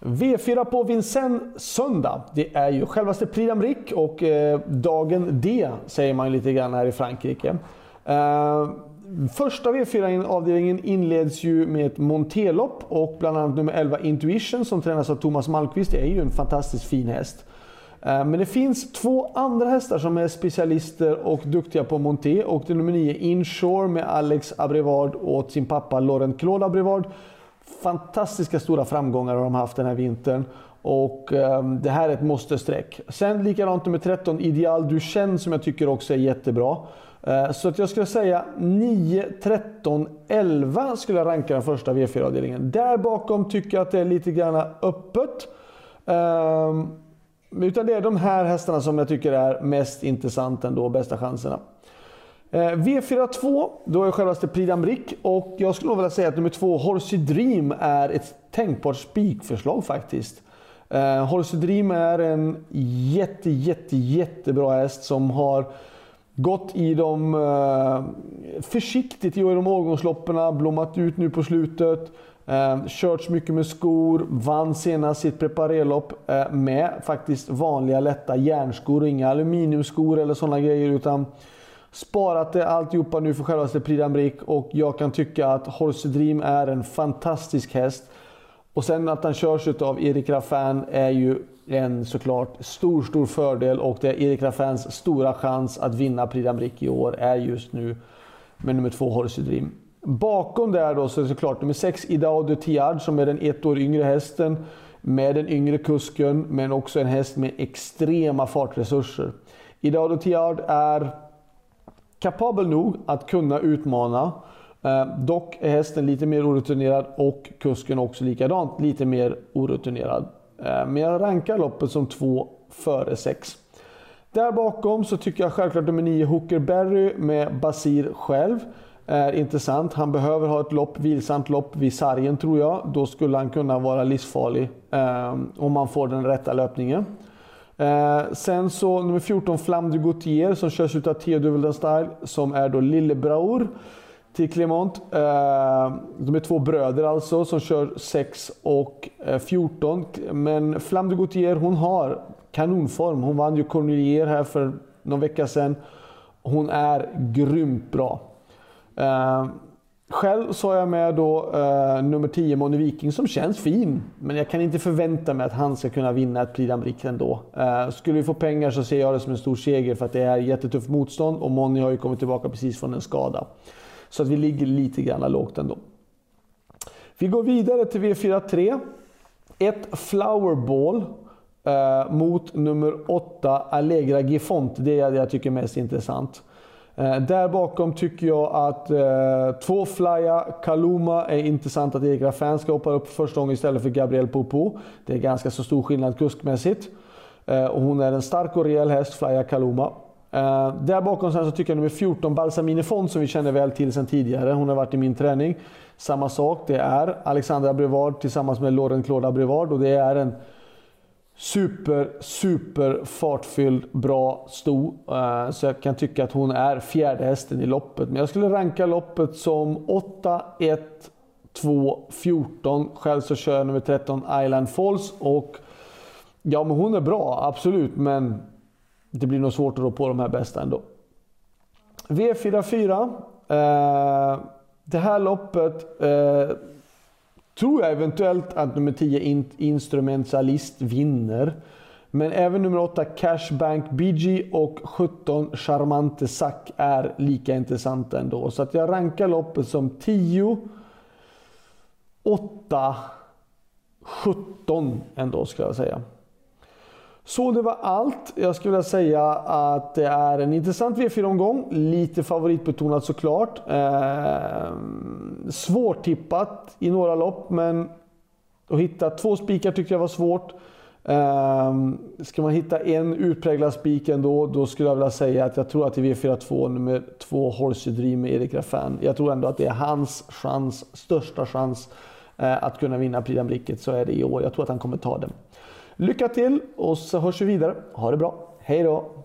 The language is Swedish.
V4 på Vincennes söndag. Det är ju självaste Prix d'Amérique och eh, dagen D säger man lite grann här i Frankrike. Eh, första V4-avdelningen inleds ju med ett montelopp och bland annat nummer 11 Intuition som tränas av Thomas Malmqvist. Det är ju en fantastiskt fin häst. Eh, men det finns två andra hästar som är specialister och duktiga på monté och det är nummer 9 Inshore med Alex Abrevard och sin pappa Laurent Claude Abrevard fantastiska stora framgångar har de haft den här vintern. Och um, det här är ett måste-streck. Sen likadant nummer 13, Ideal Duchenne som jag tycker också är jättebra. Uh, så att jag skulle säga 9, 13, 11 skulle jag ranka den första V4-avdelningen. Där bakom tycker jag att det är lite grann öppet. Um, utan det är de här hästarna som jag tycker är mest intressant ändå, bästa chanserna. Eh, V42, då är självaste Prix d'Amérique och jag skulle nog vilja säga att nummer två, Horsey Dream, är ett tänkbart spikförslag faktiskt. Eh, Horsey Dream är en jätte, jätte, jättebra häst som har gått i dem eh, försiktigt i de årgångsloppen, blommat ut nu på slutet. Eh, körts mycket med skor, vann senast sitt preparerlopp eh, med faktiskt vanliga lätta järnskor inga aluminiumskor eller sådana grejer. utan sparat det alltihopa nu för självaste Prix d'Amérique och jag kan tycka att Horse Dream är en fantastisk häst. Och sen att han körs av Erik Raffin är ju en såklart stor, stor fördel och det är Erik Raffins stora chans att vinna Prix d'Amérique i år är just nu med nummer två Horse Dream. Bakom där då så är det såklart nummer 6 Idao de Tiard som är den ett år yngre hästen med den yngre kusken men också en häst med extrema fartresurser. Idao de Tiard är kapabel nog att kunna utmana. Eh, dock är hästen lite mer orutinerad och kusken också likadant lite mer orutinerad. Eh, men jag rankar loppet som två före sex. Där bakom så tycker jag självklart nummer 9 Hooker Berry med Basir själv är intressant. Han behöver ha ett lopp, vilsamt lopp vid sargen tror jag. Då skulle han kunna vara livsfarlig eh, om man får den rätta löpningen. Eh, sen så nummer 14 Flam de Gautier som körs av Theo Duvelden Style som är då lillebror till Clement. Eh, de är två bröder alltså som kör 6 och eh, 14. Men Flam de Gautier hon har kanonform. Hon vann ju Cornelier här för någon vecka sedan. Hon är grymt bra. Eh, själv så har jag med då eh, nummer 10 Moni Viking som känns fin. Men jag kan inte förvänta mig att han ska kunna vinna ett Prix d'Amérique ändå. Eh, skulle vi få pengar så ser jag det som en stor seger för att det är jättetufft motstånd och Moni har ju kommit tillbaka precis från en skada. Så att vi ligger lite grann lågt ändå. Vi går vidare till V43. Ett Flowerball eh, mot nummer 8 Allegra Gifont. Det är det jag tycker är mest intressant. Eh, där bakom tycker jag att eh, två Flya Kaluma är intressant att Erik Raffin ska hoppa upp första gången istället för Gabriel Popo. Det är ganska så stor skillnad kuskmässigt. Eh, och hon är en stark och rejäl häst, Flya Kaluma. Eh, där bakom sen så tycker jag nummer 14, Balsamine Fond som vi känner väl till sedan tidigare. Hon har varit i min träning. Samma sak, det är Alexandra Brevard tillsammans med Lauren Claude Brevard och det är en Super, super fartfylld, bra sto. Eh, så jag kan tycka att hon är fjärde hästen i loppet. Men jag skulle ranka loppet som 8, 1, 2, 14. Själv så kör jag nummer 13 Island Falls. Och ja, men hon är bra, absolut. Men det blir nog svårt att rå på de här bästa ändå. V44. Eh, det här loppet eh, tror jag eventuellt att nummer 10 Instrumentalist vinner. Men även nummer 8 Cashbank BG och 17 Charmante Sack är lika intressanta ändå. Så att jag rankar loppet som 10, 8, 17 ändå ska jag säga. Så det var allt. Jag skulle vilja säga att det är en intressant V4-omgång. Lite favoritbetonat såklart. Eh, svårtippat i några lopp, men att hitta två spikar tyckte jag var svårt. Eh, ska man hitta en utpräglad spik ändå, då skulle jag vilja säga att jag tror att i V4-2, nummer 2 Horsey Dream med Erik Raffin. Jag tror ändå att det är hans chans, största chans eh, att kunna vinna Prix d'Amérique. Så är det i år. Jag tror att han kommer ta den. Lycka till och så hörs vi vidare. Ha det bra. Hej då!